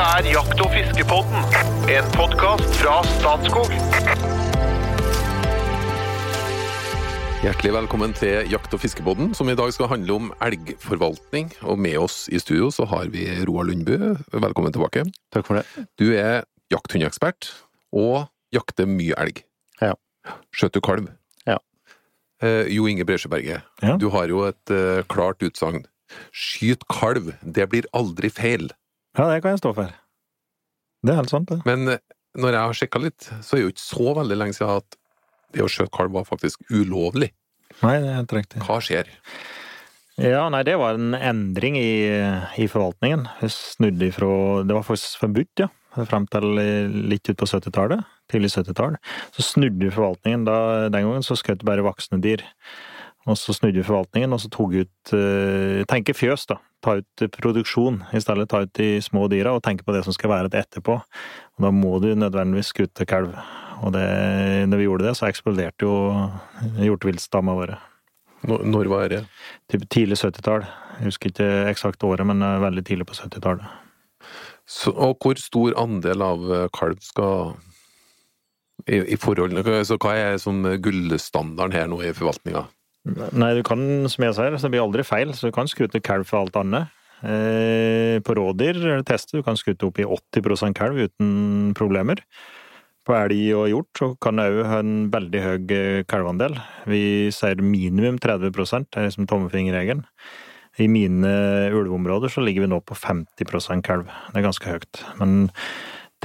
Dette er Jakt- og fiskepodden, en podkast fra Statskog. Hjertelig velkommen til Jakt- og fiskepodden, som i dag skal handle om elgforvaltning. Og med oss i studio så har vi Roar Lundbø. Velkommen tilbake. Takk for det. Du er jakthundekspert og jakter mye elg. Ja. Skjøt du kalv? Ja. Eh, jo Inge Bresjeberget, Ja. du har jo et eh, klart utsagn. Skyt kalv, det blir aldri feil. Ja, det kan jeg stå for. Det er helt sant, det. Men eh, når jeg har sjekka litt, så er det jo ikke så veldig lenge siden at det å skjøte kalv var faktisk ulovlig. Nei, det er helt riktig. Hva skjer? Ja, nei, det var en endring i, i forvaltningen. Jeg snudde ifra Det var faktisk forbudt, ja. Frem til litt ut på 70-tallet. Tidlig 70-tall. Så snudde forvaltningen. Da, den gangen så skjøt bare voksne dyr. Og så snudde vi forvaltningen, og så tok ut eh, Tenke fjøs, da. Ta ut produksjon. I stedet ta ut de små dyra og tenke på det som skal være det etterpå. Og da må du nødvendigvis skutte kalv. Og det, når vi gjorde det, så eksploderte jo hjorteviltstamma våre. Når, var det? Typ tidlig 70-tall. Jeg husker ikke eksakt året, men eh, veldig tidlig på 70-tallet. Og hvor stor andel av eh, kalv skal i, i forhold Så hva er sånn gullstandarden her nå i forvaltninga? Nei, du kan, som jeg sier, så det blir aldri feil, så du kan skute kalv for alt annet. Eh, på rådyr er det testet, du kan skute opp i 80% kalv uten problemer. På elg og hjort så kan det òg ha en veldig høy eh, kalveandel. Vi sier minimum 30 det er liksom tommefingerregelen. I mine ulveområder så ligger vi nå på 50% kalv. Det er ganske høyt. Men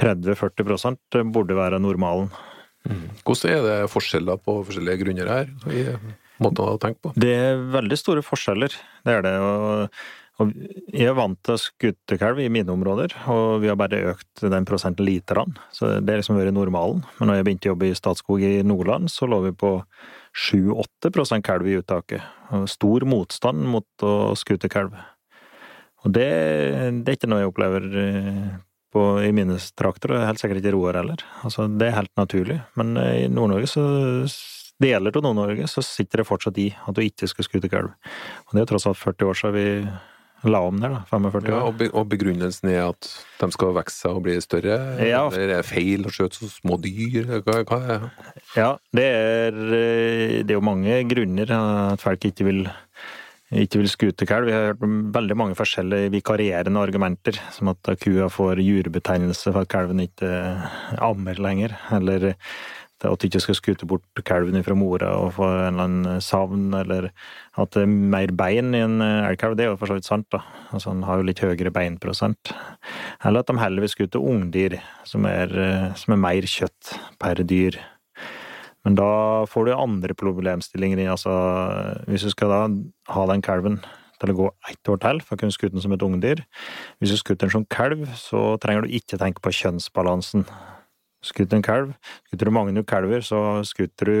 30-40% burde være normalen. Hvordan er det forskjeller på forskjellige grunner her? I måten å tenke på? Det er veldig store forskjeller, det er det. Og, og jeg er vant til å skutte kalv i mine områder, og vi har bare økt den prosenten lite grann. Så det har liksom vært normalen. Men når jeg begynte å jobbe i Statskog i Nordland, så lå vi på 7-8 kalv i uttaket. Og stor motstand mot å skute kalv. Og det, det er ikke noe jeg opplever eh, på, i mine trakter, og helt sikkert ikke i Roar heller. Altså, det er helt naturlig. Men eh, i Nord-Norge så deler av Nord-Norge så sitter det fortsatt i at du ikke skal skute kalv. Og det er tross alt 40 år siden vi la om der, da. 45 Ja, år. og, be, og begrunnelsen er at de skal vokse seg og bli større? Ja. Eller er det feil å skjøte så små dyr? Hva, hva er Ja, det er, eh, det er jo mange grunner at folk ikke vil ikke vil skute kalv. Vi har hørt veldig mange forskjellige vikarierende argumenter, som at kua får jurebetegnelse for at kalven ikke ammer lenger, eller at du ikke skal skute bort kalven fra mora og få en eller annen savn, eller at det er mer bein i en elgkalv. Det er jo for så vidt sant, da. Altså, han har jo litt høyere beinprosent. Eller at de heller vil skute ungdyr, som er, som er mer kjøtt per dyr. Men da får du andre problemstillinger inn. Altså, hvis du skal da ha den kalven til å gå ett år til for å kunne skute den som et ungdyr Hvis du skuter den som kalv, så trenger du ikke tenke på kjønnsbalansen. Skuter en kalv, Skutter du mange nok kalver, så skutter du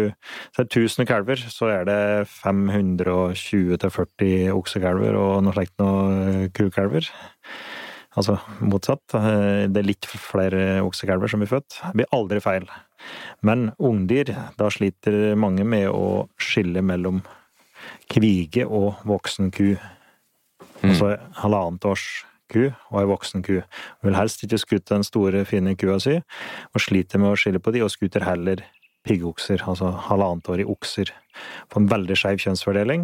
Så er det 1000 kalver, så er det 520-40 oksekalver og noe slikt noe kukalver. Altså motsatt. Det er litt flere oksekalver som blir født. Det blir aldri feil. Men ungdyr, da sliter mange med å skille mellom kvige og voksen ku. Altså halvannet års ku og ei voksen ku. Hun Vil helst ikke skute den store, fine kua si, og sliter med å skille på de, og skuter heller piggokser, altså halvannetårige okser. på en veldig skeiv kjønnsfordeling,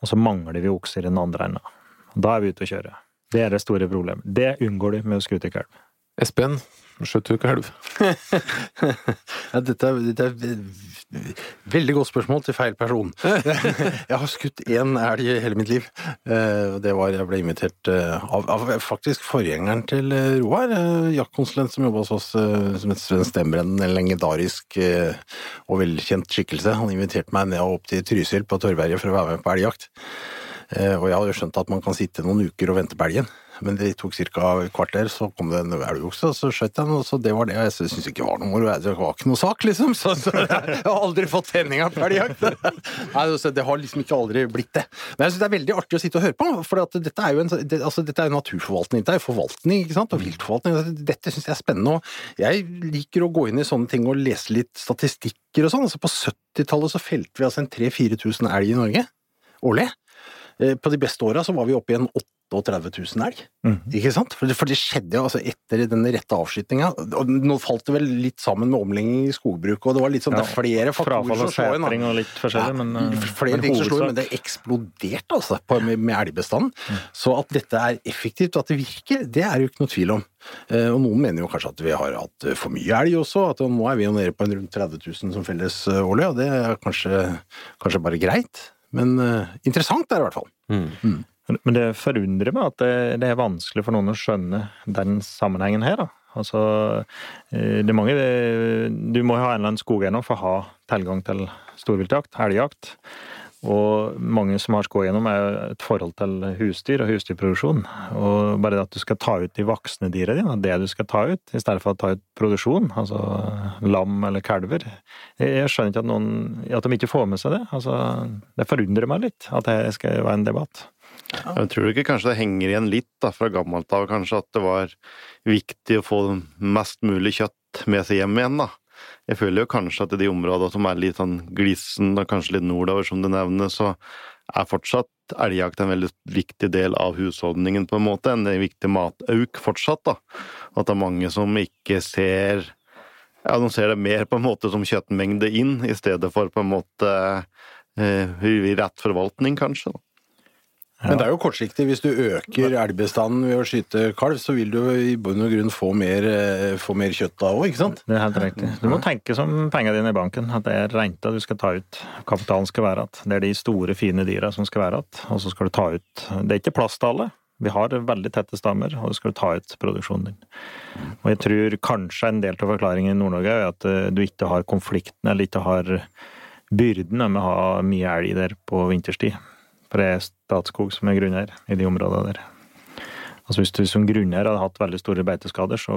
og så mangler vi okser i den andre enden. Da er vi ute å kjøre. Det er det store problemet. Det unngår du med å skute kalv. Espen, skjøt du kalv? Ja, dette, dette er veldig godt spørsmål til feil person. Jeg har skutt én elg i hele mitt liv. Eh, og Det var jeg ble invitert eh, av, av faktisk forgjengeren til eh, Roar, jaktkonsulent som jobba hos oss som et Sven Stembrennen, en legendarisk og velkjent skikkelse. Han inviterte meg ned og opp til Trysil på Torvberget for å være med på elgjakt. Og jeg hadde jo skjønt at man kan sitte noen uker og vente på elgen. Men det tok ca. et kvarter, så kom det en elgokse, og så skjøt jeg den, og så det var det. Jeg syntes ikke var noe moro, det var ikke noe sak, liksom. Så, så jeg har aldri fått tenninga på elgjakt. Nei, Det har liksom ikke aldri blitt det. Men jeg syns det er veldig artig å sitte og høre på, for dette er jo en, det, altså, dette er naturforvaltning. Dette er forvaltning, ikke sant, og viltforvaltning. Dette syns jeg er spennende. og Jeg liker å gå inn i sånne ting og lese litt statistikker og sånn. Altså På 70-tallet så felte vi altså en 3000-4000 elg i Norge årlig. Eh, På de beste åra så var vi oppe i en 38 000 elg. Mm. Ikke sant? For det, for det skjedde jo altså etter den rette avskytinga. Nå falt det vel litt sammen med omlegging i skogbruket, og det var litt sånn, det er flere faktorer som slår inn. Frafall og litt forskjellig, men, eh, flere men ting som slår inn, men det eksploderte altså på, med, med elgbestanden. Mm. Så at dette er effektivt, og at det virker, det er jo ikke noe tvil om. Eh, og noen mener jo kanskje at vi har hatt for mye elg også, at nå er vi jo nede på en rundt 30 000 som felles eh, årlig, og det er kanskje, kanskje bare greit. Men uh, interessant er det i hvert fall. Mm. Men- Men det forundrer meg at det, det er vanskelig for noen å skjønne den sammenhengen her. da. Altså, eh, det er mange, Du må jo ha en eller annen skogeiendom for å ha tilgang til storviltjakt, elgjakt. Og mange som har skogeiendom, er jo et forhold til husdyr og husdyrproduksjon. Og bare det at du skal ta ut de voksne dyra dine, det du skal ta ut, i stedet for å ta ut produksjon, altså lam eller kalver. Jeg skjønner ikke at, noen, at de ikke får med seg det. Altså, det forundrer meg litt at det skal være en debatt. Jeg tror ikke kanskje det henger igjen litt da, fra gammelt av, kanskje at det var viktig å få mest mulig kjøtt med seg hjem igjen, da. Jeg føler jo kanskje at i de områdene som er litt sånn glissen, og kanskje litt nordover, som du nevner, så er fortsatt elgjakt en veldig viktig del av husholdningen, på en måte. En viktig matauk fortsatt, da. At det er mange som ikke ser Ja, de ser det mer på en måte som kjøttmengde inn, i stedet for på en måte eh, rett forvaltning, kanskje. da. Men det er jo kortsiktig. Hvis du øker elgbestanden ved å skyte kalv, så vil du i bunn og grunn få mer, eh, få mer kjøtt da òg, ikke sant? Det er helt riktig. Du må tenke som pengene dine i banken, at det er renta du skal ta ut. Kapitalen skal være at det er de store, fine dyra som skal være at, og så skal du ta ut Det er ikke plass til alle. Vi har veldig tette stammer, og du skal ta ut produksjonen din. Og jeg tror kanskje en del av forklaringen i Nord-Norge er at eh, du ikke har konflikten, eller ikke har byrden med å ha mye elg der på vinterstid. For det er Statskog som er grunneier i de områdene der. Altså Hvis du som grunneier hadde hatt veldig store beiteskader, så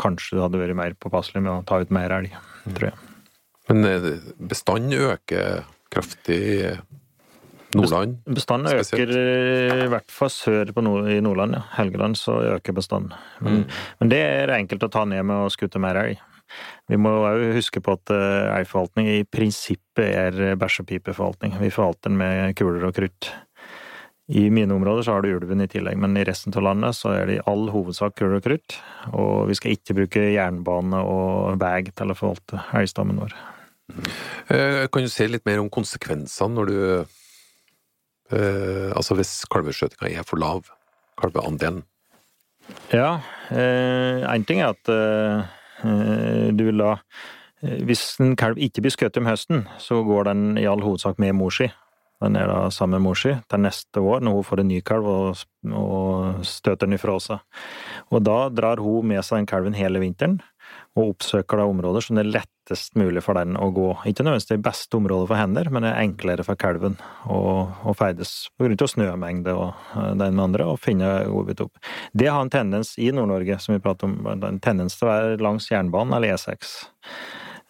kanskje du hadde vært mer påpasselig med å ta ut mer elg, tror jeg. Men eh, bestanden øker kraftig i Nordland. Bestanden Spesielt. øker i hvert fall sør på nord, i Nordland, ja. Helgeland så øker bestanden. Men, men det er enkelt å ta ned med å skutte mer elg. Vi må òg huske på at eierforvaltning i prinsippet er bæsjepipeforvaltning. Vi forvalter den med kuler og krutt. I mine områder så har du ulven i tillegg, men i resten av landet så er det i all hovedsak kuler og krutt. Og vi skal ikke bruke jernbane og vei til å forvalte elgstammen vår. Eh, Kan du si litt mer om konsekvensene når du eh, Altså hvis kalveskjøtinga er for lav, kalveandelen. Ja, én ting er at eh, eh, du vil da eh, Hvis en kalv ikke blir skutt om høsten, så går den i all hovedsak med mor si. Den er da sammen med mor si til neste år, når hun får en ny kalv og, og støter den ifra seg. Og da drar hun med seg den kalven hele vinteren, og oppsøker da områder som det er lettest mulig for den å gå. Ikke nødvendigvis det beste området for hender, men det er enklere for kalven å, ferdes av snømengde og den med andre, og finne godbit opp. Det har en tendens i Nord-Norge, som vi prater om, en tendens til å være langs jernbanen eller E6.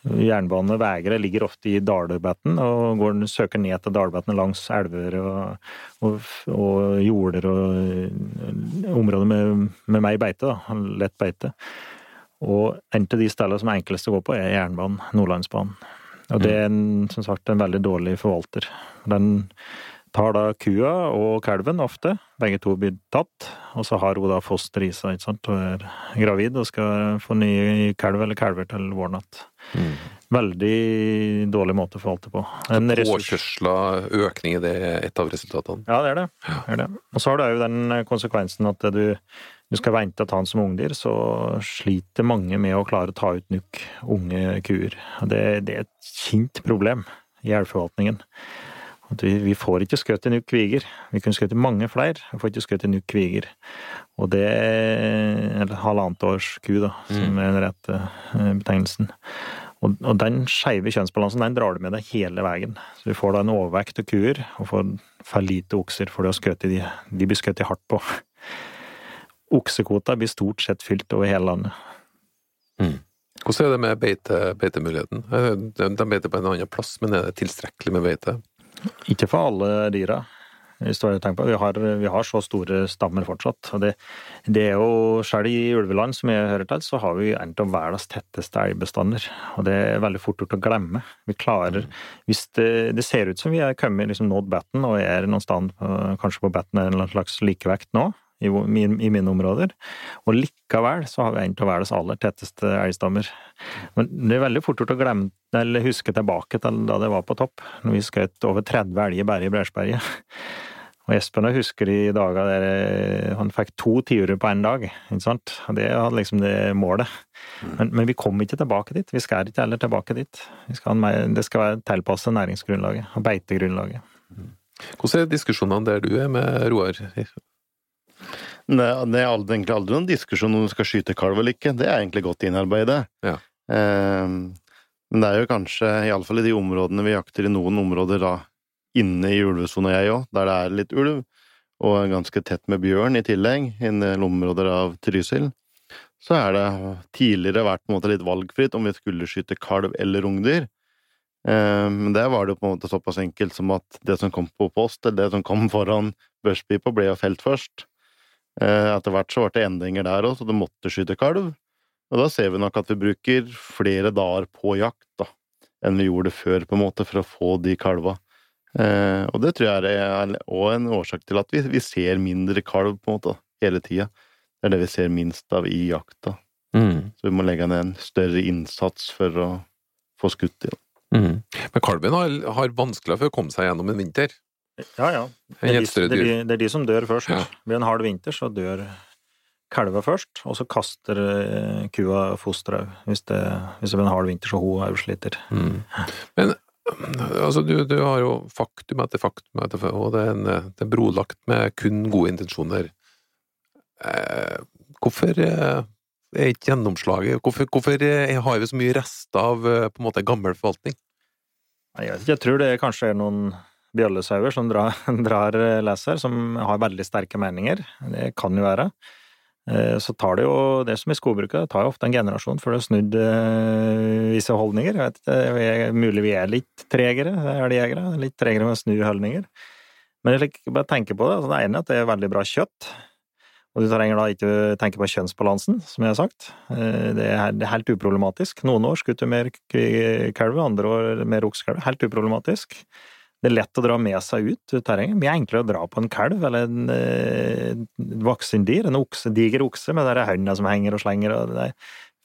Jernbaneveiere ligger ofte i dalbetten og går, søker ned til dalbettene langs elver og, og, og jorder og eh, områder med, med mer beite, da, lett beite. Og en av de stedene som er enklest å gå på, er jernbanen, Nordlandsbanen. Og det er en, som sagt en veldig dårlig forvalter. Den tar da kua og kalven ofte, begge to blir tatt, og så har hun da foster i seg, ikke sant, og er gravid og skal få ny kalv eller kalver til vårnatt. Veldig dårlig måte å forvalte på. En Påkjørsla økning i det er et av resultatene. ja, det er det. det, er det. Og så har du òg den konsekvensen at du, du skal vente å ta den som ungdyr, så sliter mange med å klare å ta ut nukk unge kuer. Det, det er et kjent problem i elgforvaltningen. Vi, vi får ikke skutt nok kviger. Vi kunne skutt mange flere, vi får ikke skutt nok kviger. Og det er eller halvannet års ku, da, som er den rette eh, betegnelsen. Og, og den skeive kjønnsbalansen den drar du med deg hele veien. Så vi får da en overvekt av kuer, og får for lite okser, for du har skutt de, de blir skutt hardt på. Oksekvota blir stort sett fylt over hele landet. Hvordan er det med beite, beitemuligheten? Eh, De de beiter på en annen plass, men er det tilstrekkelig med beite? Ikke for alle dyra. Hvis. Vi har, vi har så store stammer fortsatt. Det, det er jo Selv i ulveland, som jeg hører til, så har vi en av verdens tetteste elgbestander. Og det er veldig fort gjort å glemme. Vi klarer Hvis det, det ser ut som vi er kommet liksom nådd batten, og er noen sted kanskje på batten en slags likevekt nå, i, i mine områder. Og likevel så har vi en av verdens aller tetteste elgstammer. Men det er veldig fort gjort å glemme eller huske tilbake til da det var på topp, når vi skjøt over 30 elger bare i Bresberget. Og Espen jeg husker de dager der eh, han fikk to tiurer på én dag. ikke sant? Det var liksom det målet. Men, men vi kom ikke tilbake dit. Vi skal ikke heller tilbake dit. Skal det skal være tilpasset næringsgrunnlaget og beitegrunnlaget. Hvordan er diskusjonene der du er med Roar? Det, det er egentlig aldri noen diskusjon om du skal skyte kalv eller ikke. Det er egentlig godt innarbeidet. Ja. Eh, men det er jo kanskje, iallfall i de områdene vi jakter i noen områder da inne i ulvesona, jeg òg, der det er litt ulv, og ganske tett med bjørn i tillegg, i en del områder av Trysil, så er det tidligere vært på en måte litt valgfritt om vi skulle skyte kalv eller ungdyr. Eh, men der var det på en måte såpass enkelt som at det som kom på post, eller det som kom foran børspipa, ble jo felt først. Eh, etter hvert så ble det endringer der òg, så du måtte skyte kalv. Og da ser vi nok at vi bruker flere dager på jakt da, enn vi gjorde før, på en måte, for å få de kalva. Eh, og det tror jeg er òg en årsak til at vi, vi, ser mindre kalv på en måte hele tida. Det er det vi ser minst av i jakta. Mm. Så vi må legge ned en større innsats for å få skutt dem. Mm. Men kalven har, har vanskeligere for å komme seg gjennom en vinter? Ja, ja. Det er, de, det, er de, det er de, som dør først. Ja. Ved en hard vinter, så dør kalva først, og så kaster eh, kua fosteret hvis, det, hvis det blir en hard vinter, så hun òg sliter. Mm. Men altså, du, du, har jo faktum etter faktum, etter, og det er, en, det er brolagt med kun gode intensjoner. Eh, hvorfor eh, er ikke gjennomslaget Hvorfor, hvorfor eh, har vi så mye rester av på en måte gammel forvaltning? Jeg, jeg tror det kanskje er noen bjøllesauer som drar, drar leser, som har veldig sterke meninger. Det kan jo være. Eh, så tar det jo, det som i skogbruket, det tar jo ofte en generasjon før det har snudd eh, visse holdninger. Jeg vet ikke, Mulig vi er litt tregere, elgjegere. Litt tregere med å snu holdninger. Men jeg bare tenker på det. Altså, det ene er at det er veldig bra kjøtt. Og du trenger da ikke tenke på kjønnsbalansen, som jeg har sagt. Eh, det er, helt uproblematisk. Noen år skutter mer kalv, andre år mer oksekalv. Helt uproblematisk. Det er lett å dra med seg ut terrenget. Mye enklere å dra på en kalv eller en eh, voksen dyr. En okse, diger okse med de hendene som henger og slenger. Og det er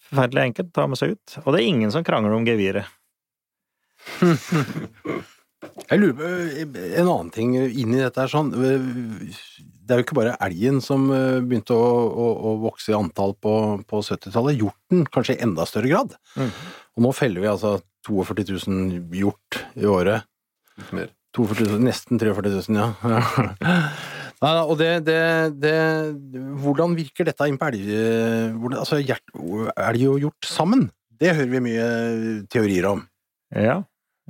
forferdelig enkelt å ta med seg ut. Og det er ingen som krangler om geviret. Jeg lurer på en annen ting inni dette her sånn Det er jo ikke bare elgen som eh, begynte å, å, å vokse i antall på, på 70-tallet. Hjorten kanskje i enda større grad. Mm. Og nå feller vi altså 42 000 hjort i året. Mer. 42 000, nesten 43 000, ja. Nei, og det, det, det, Hvordan virker dette inn på elg... Altså, elg og hjort sammen? Det hører vi mye teorier om. Ja.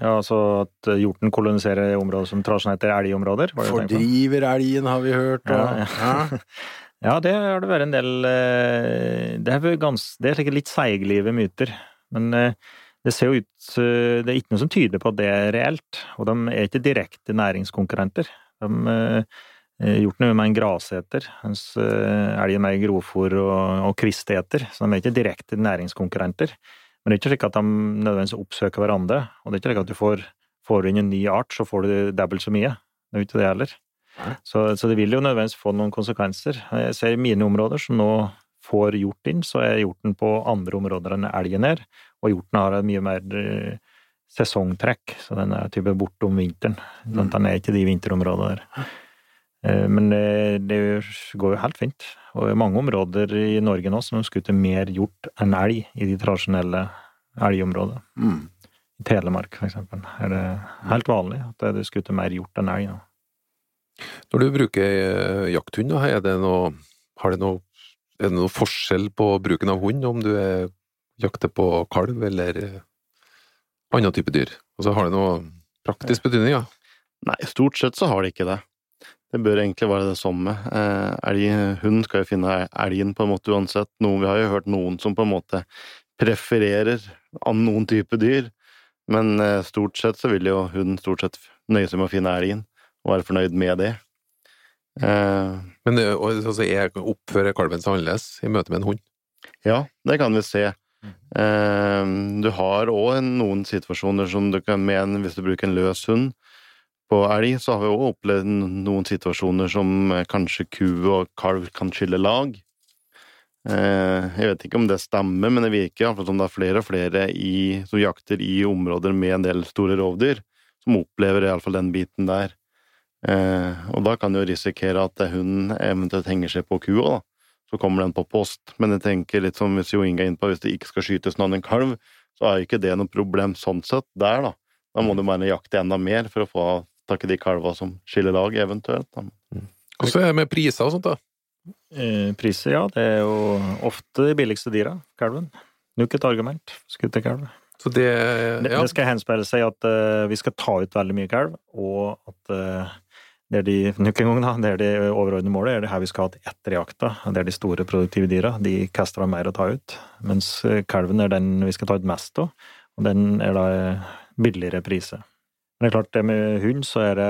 ja altså at hjorten koloniserer områder som tradisjonelt er elgområder? Fordriver elgen, har vi hørt. Og, ja, ja. ja, det har det vært en del eh, Det er, gans, det er sikkert litt seiglive myter. Men eh, det ser jo ut eh, Det er ikke noe som tyder på at det er reelt, og de er ikke direkte næringskonkurrenter. De har eh, gjort noe med en graseter, mens eh, elgen er grovfòr og, og kvisteter, så de er ikke direkte næringskonkurrenter. Men det er ikke slik at de nødvendigvis oppsøker hverandre, og det er ikke slik at du får, får inn en ny art, så får du dobbelt så mye. Det er jo ikke det heller. Så, så, det vil jo nødvendigvis få noen konsekvenser. Jeg ser i mine områder som nå får hjort inn, så er hjorten på andre områder enn elgen er. Og hjorten har et mye mer eh, sesongtrekk, så den er type borte om vinteren. Mm. Den er ikke de vinterområdene der. Eh, men det, det, går jo helt fint. Og det er mange områder i Norge nå som skuter mer hjort enn elg i de tradisjonelle elgområdene. Mm. I Telemark, for eksempel, er det helt vanlig at det skuter mer hjort enn elg nå. Når du bruker eh, jakthund, er det noe, har det noe, er det noe forskjell på bruken av hund, om du er jakter på kalv eller eh, annen type dyr? Og så har det noe praktisk betydning, ja? Nei, stort sett så har det ikke det. Det bør egentlig være det samme. Eh, hund skal jo finne elgen på en måte uansett. Noen, vi har jo hørt noen som på en måte prefererer noen type dyr, men eh, stort sett så vil jo hunden stort sett nøye seg med å finne elgen, og være fornøyd med det. Eh, Men altså, jeg oppfører kalven seg annerledes i møte med en hund. Ja, det kan vi se. Eh, Du har òg noen situasjoner som du kan mene hvis du bruker en løs hund på elg, så har vi òg opplevd noen situasjoner som eh, kanskje ku og kalv kan skille lag. Eh, Jeg vet ikke om det stemmer, men det virker iallfall som det er flere og flere i, som jakter i områder med en del store rovdyr, som opplever iallfall den biten der. Eh, Og da kan du risikere at hunden eventuelt henger seg på kua, da så kommer den på post. Men jeg tenker litt som hvis Jo Inge er inne på, hvis det ikke skal skytes noen en kalv, så er ikke det noe problem sånn sett der, da. Da må du bare jakte enda mer for å få tak i de kalva som skiller lag, eventuelt. Da. Hvordan er det med priser og sånt, da? Eh, Priser, ja. Det er jo ofte de billigste dyra. Kalven. Nok et argument. Skuterkalv. Så det Det, Ja. det skal henspeile seg at uh, vi skal ta ut veldig mye kalv, og at eh, det er de, nok en gang da, det er de overordnede målet, er det her vi skal ha til etter jakta. Det er de store produktive dyra. De kaster av mer å ta ut. Mens eh, kalven er den vi skal ta ut mest av, og den er da eh, billigere priser. Men det er klart, det med hund, så er det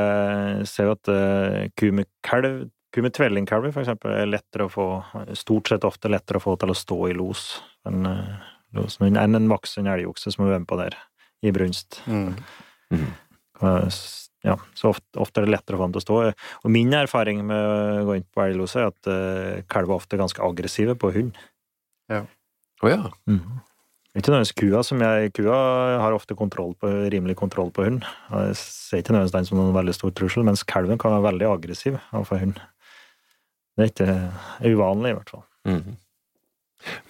Jeg ser jo at eh, ku med kalv Ku med tvellingkalver for eksempel, er lettere å få Stort sett ofte lettere å få til å stå i los enn enn en voksen elgokse som er med på der i brunst. Mm. S- Ja, så ofte, ofte er det lettere å få dem til å stå. Og min erfaring med å gå inn på elglose er at uh, kalver ofte er ganske aggressive på hund. Å ja. Ikke nødvendigvis kua, som jeg Kua har ofte kontroll på, rimelig kontroll på hund. Jeg ser ikke nødvendigvis den som noen veldig stor trussel, mens kalven kan være veldig aggressiv overfor hund. Det er ikke er uvanlig, i hvert fall. Mm -hmm.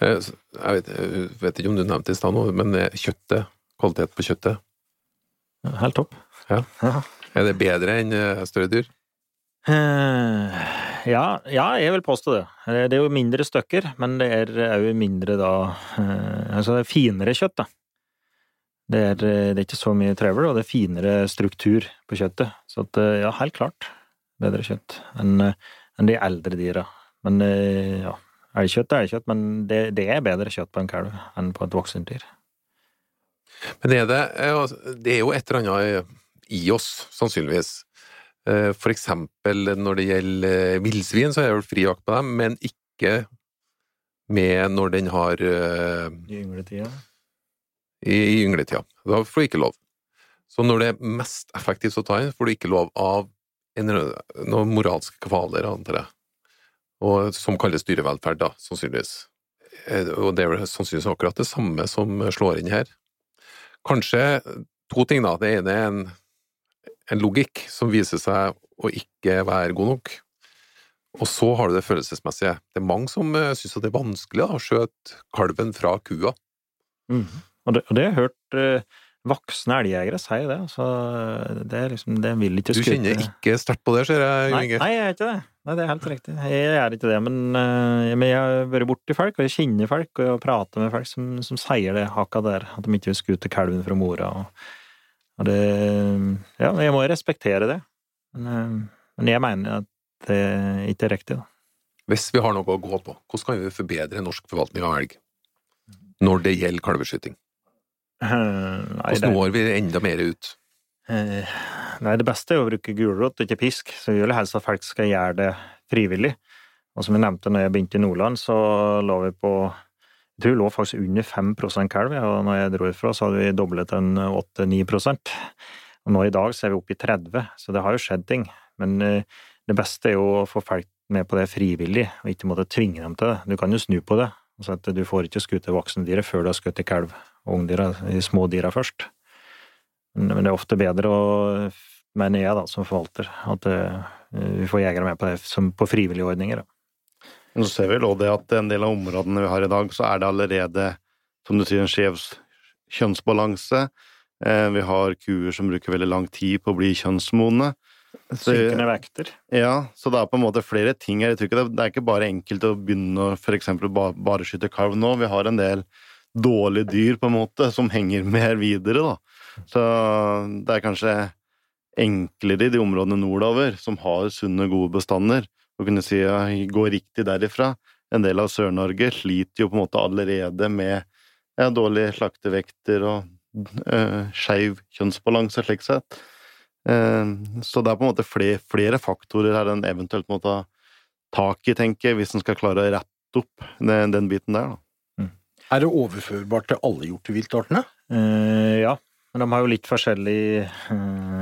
Jeg vet, jeg vet ikke om du nevnte det i stad nå, men eh, kjøttet, kvalitet på kjøttet, Helt topp. Ja. Er det bedre enn eh, større dyr? Eh, Ja, ja, jeg vil påstå det. Eh, Det er jo mindre stykker, men det er òg mindre da Altså, det er finere kjøtt, da. Det er, det er ikke så mye travel, og det er finere struktur på kjøttet. Så at, ja, helt klart bedre kjøtt enn enn de eldre dyra. Men ja, elgkjøtt er elgkjøtt, men det, det er bedre kjøtt på en kalv enn på et voksent dyr. Men er det altså, Det er jo et eller annet i oss, sannsynligvis. Eh, For eksempel når det gjelder villsvin, så er det vel fri jakt på dem, men ikke med når den har eh, I yngletida. i, i yngletida. Da får du ikke lov. Så når det er mest effektivt å ta inn, får du ikke lov av en, noen moralske kvaler, antar jeg. Og, som kalles dyrevelferd, da, sannsynligvis. Eh, Og det er vel sannsynligvis akkurat det samme som slår inn her. Kanskje to ting, da. Det ene er en, en logikk som viser seg å ikke være god nok. Og så har du det følelsesmessige. Det er mange som uh, syns det er vanskelig å skjøte kalven fra kua. Mm. Og, det, og det har jeg hørt eh, voksne elgjegere si, det. Så det er liksom, det vil ikke Du kjenner ikke sterkt på det, ser jeg, Nei, Jo Inge. nei, jeg er ikke det. Nei, det er helt riktig. Jeg gjør ikke det, men, eh, men jeg har vært borti folk, og jeg kjenner folk, og jeg prater med folk som, som sier det hakka der, at de ikke vil skute kalven fra mora. Og, og det Ja, jeg må respektere det. Men, eh, men jeg mener at det ikke er riktig, da. Hvis vi har noe å gå på, hvordan kan vi forbedre norsk forvaltning av elg når det gjelder kalveskyting? Eh, Hvordan når vi enda mer ut? Eh, Nei, det beste er å bruke gulrot, ikke pisk. Så vi vil helst at folk skal gjøre det frivillig. Og som jeg nevnte når jeg begynte i Nordland, så lå vi på Jeg tror vi lå faktisk under 5 kalv, og når jeg dro ifra, så hadde vi doblet den en 8-9 Og nå i dag så er vi oppe i 30, så det har jo skjedd ting. Men eh, det beste er jo å få folk med på det frivillig, og ikke måtte tvinge dem til det. Du kan jo snu på det. Altså at du får ikke skutt voksendyret før du har skutt kalv og ungdyra, de små dyra først. Men men det er ofte bedre å, mener jeg da, som forvalter, at eh, vi får jegere med på det som på frivillige ordninger. Da. Men så ser vi også det at en del av områdene vi har i dag, så er det allerede, som du sier, en skjev kjønnsbalanse. Eh, Vi har kuer som bruker veldig lang tid på å bli kjønnsmodne. Synkende vekter. Ja, så det er på en måte flere ting her. Jeg tror ikke det, er ikke bare enkelt å begynne å for eksempel ba, bare skyte kalv nå. Vi har en del dårlige dyr på en måte som henger med videre, da. Så det er kanskje enklere i de områdene nordover som har sunne, gode bestander, å kunne si ja, gå riktig derifra. En del av Sør-Norge sliter jo på en måte allerede med ja, dårlige slaktevekter og uh, skeiv kjønnsbalanse, slik sett. Eh, Så det er på en måte flere, flere faktorer her enn eventuelt må ta tak i, tenker jeg, hvis en skal klare å rette opp den, den biten der. da. Er det overførbart til alle hjorteviltartene? Eh, ja, men de har jo litt forskjellig eh,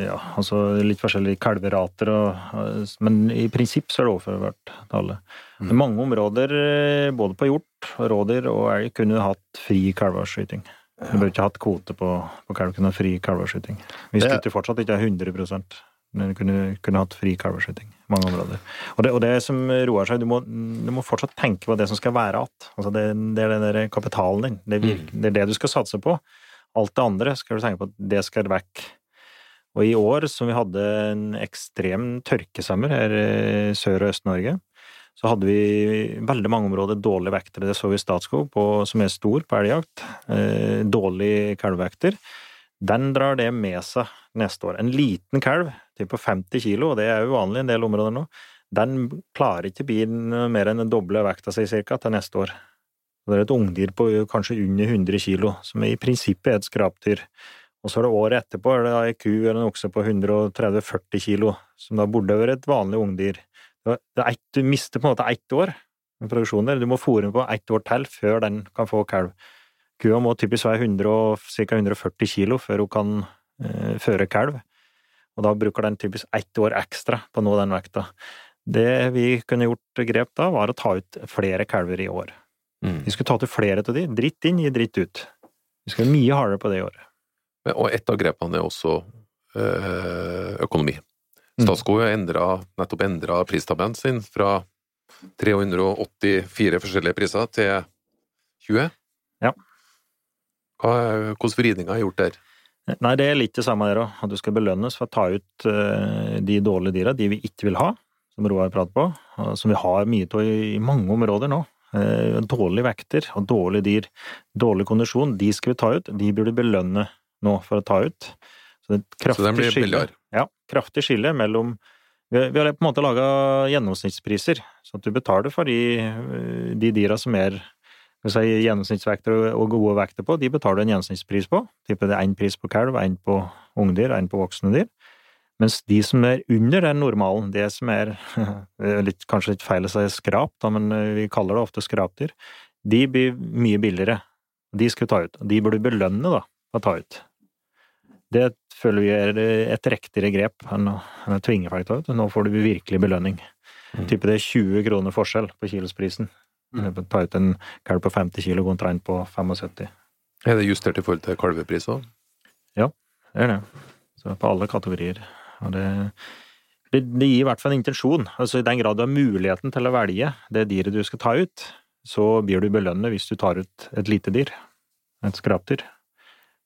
Ja, altså litt forskjellige kalverater og Men i prinsipp så er det overførbart til alle. Mm. Mange områder, eh, både på hjort, rådyr og elg, kunne hatt fri kalveskyting. Du bør ikke hatt kvote på, på kalv, kunne ha fri kalveavskyting. Vi Det- fortsatt ikke 100 men du kunne, kunne hatt fri kalveskyting i mange områder. Og det, og det som roer seg, du må, du må fortsatt tenke på det som skal være igjen. Altså det, det er den der kapitalen din. Det er, virk, det er det du skal satse på. Alt det andre skal du tenke på at det skal vekk. Og i år, som vi hadde en ekstrem tørkesommer her i Sør- og Øst-Norge, så hadde vi veldig mange områder dårlige vektere. Det så vi i Statskog, som er stor på elgjakt. Eh, dårlig kalvevekter. Den drar det med seg neste år. En liten kalv, typ på 50 kilo, og det er uvanlig i en del områder nå, den klarer ikke bilen mer enn den doble vekta si cirka til neste år. Det er et ungdyr på kanskje under 100 kilo, som i prinsippet er et skrapdyr. Og så er det året etterpå er det ei ku eller en okse på 130-40 kilo, som da burde vært et vanlig ungdyr. Det er ett- du mister på en måte ett år med der. Du må fôre den på ett år til før den kan få kalv. Kua må typisk være 100, ca. 140 kilo før hun kan eh, føre kalv. Og da bruker den typisk ett år ekstra på å nå den vekta. Det vi kunne gjort grep da, var å ta ut flere kalver i år. Mm. Vi skulle ta ut flere av de. Dritt inn, gi dritt ut. Vi skal være mye hardere på det i år. Og et av grepene er også øh, økonomi. Mm. Statskog har endret- nettopp endra pristabellen sin fra 384 forskjellige priser til 20. Ja. Hva, Hvilke vridninger er gjort der? Nei, det er litt det samme der òg. At du skal belønnes for å ta ut eh, de dårlige dyra, de vi ikke vil ha, som Roar prater på, som vi har mye av i mange områder nå. Eh, Dårlige vekter og dårlige dyr, dårlig kondisjon, de skal vi ta ut. De burde belønne nå for å ta ut. Så det er Så den blir skille. billigere? Ja, kraftig skille mellom Vi har, på en måte laga gjennomsnittspriser, så at du betaler for de, de dyra som er si, gjennomsnittsvekter og- gode vekter på, de betaler du en gjennomsnittspris på. Type det er én pris på kalv, én på ungdyr, én på voksne dyr. Mens de som er under den normalen, det som er litt, kanskje litt feil å si skrap, da, men eh, vi kaller det ofte skrapdyr, de blir mye billigere. De skal ta ut. De burde belønne, da, å ta ut. Det føler vi er et riktigere grep enn å, enn å tvinge folk til det. Nå får du virkelig belønning. Mm. Type det er 20 kroner forskjell på kilosprisen. Mm. Ta ut en kalv på 50 kilo kontra en på 75. Er det justert i forhold til kalvepris òg? Det er det. Så på alle kategorier. Og det, det, det gir i hvert fall en intensjon. Altså I den grad du har muligheten til å velge det dyret du skal ta ut, så blir du belønnet hvis du tar ut et lite dyr. Et skrapdyr.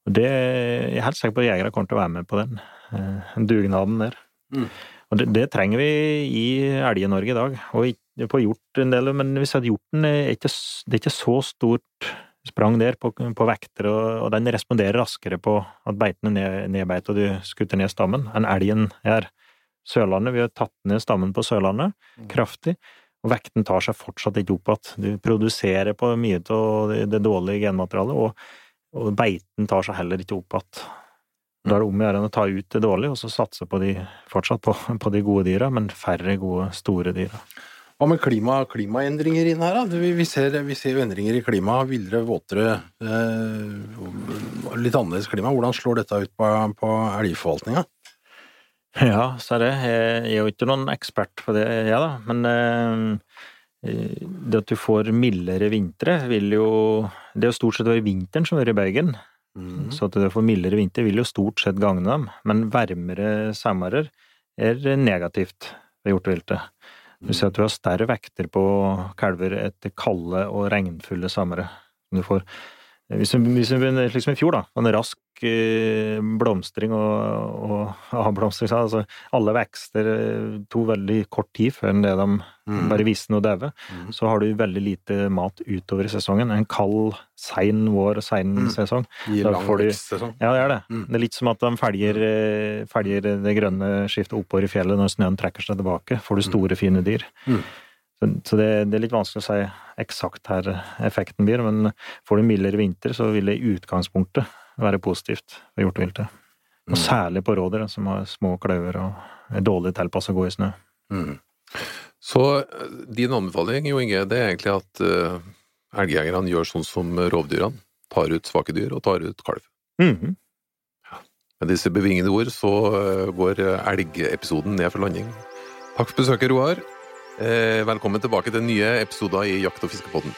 Og det Jeg er helt sikker på at jegere kommer til å være med på den eh, dugnaden der. Mm. Og det, det trenger vi i Elge-Norge i dag. Og på hjort en del, men hvis at hjorten er ikke, det er ikke så stort sprang der på, på vekter, og, og den responderer raskere på at beitene ned, nedbeit og du skutter ned stammen, enn elgen er. Sørlandet, vi har tatt ned stammen på Sørlandet kraftig, og vekten tar seg fortsatt ikke opp igjen. Du produserer på mye av det, det dårlige genmaterialet, og, og beiten tar seg heller ikke opp igjen. Da er det om å gjøre å ta ut det dårlige, og så satse på de, fortsatt på, på de gode dyra, men færre gode, store dyra. Hva med klima, klimaendringer inn her, da? Vi, ser, vi ser endringer i klimaet. Villere, våtere, eh, litt annerledes klima. Hvordan slår dette ut på, på elgforvaltninga? Ja, så er det. Jeg er jo ikke noen ekspert på det, jeg, da. Men eh, det at du får mildere vintre, vil jo Det er jo stort sett være vinteren som er i Bergen. Mm. Så at du får mildere vinter, vil jo stort sett gagne dem. Men varmere sommerer er negativt ved hjorteviltet. Du ser at du har større vekter på kalver etter kalde og regnfulle sommere. Du får hvis vi, hvis vi begynner liksom i fjor, da, en rask eh, blomstring og, og avblomstring så altså Alle vekster eh, tok veldig kort tid før det de Mm. bare visner noe daue. Mm. Så har du veldig lite mat utover i sesongen. En kald, sein vår, sein Mm. sesong. I lang får du- vekst, sånn. Ja, det er det. Mm. Det er litt som at de felger, eh, felger det grønne skiftet oppover i fjellet når snøen trekker seg tilbake. Får du store, fine dyr. Mm. Så, det, det er litt vanskelig å si eksakt her effekten blir, men får du mildere vinter, så vil det i utgangspunktet være positivt for hjorteviltet. Og særlig på rådyr, som har små kløver og er dårlig tilpassa å gå i snø. Mm. Så eh, din anbefaling, Jo Inge, det er egentlig at uh, elgjegerne gjør sånn som rovdyrene. Tar ut svake dyr og tar ut kalv. Mhm. Med disse bevingede ord så eh, går elgepisoden ned for landing. Takk for besøket, Roar. Eh, velkommen tilbake til nye episoder i Jakt- og fiskepodden.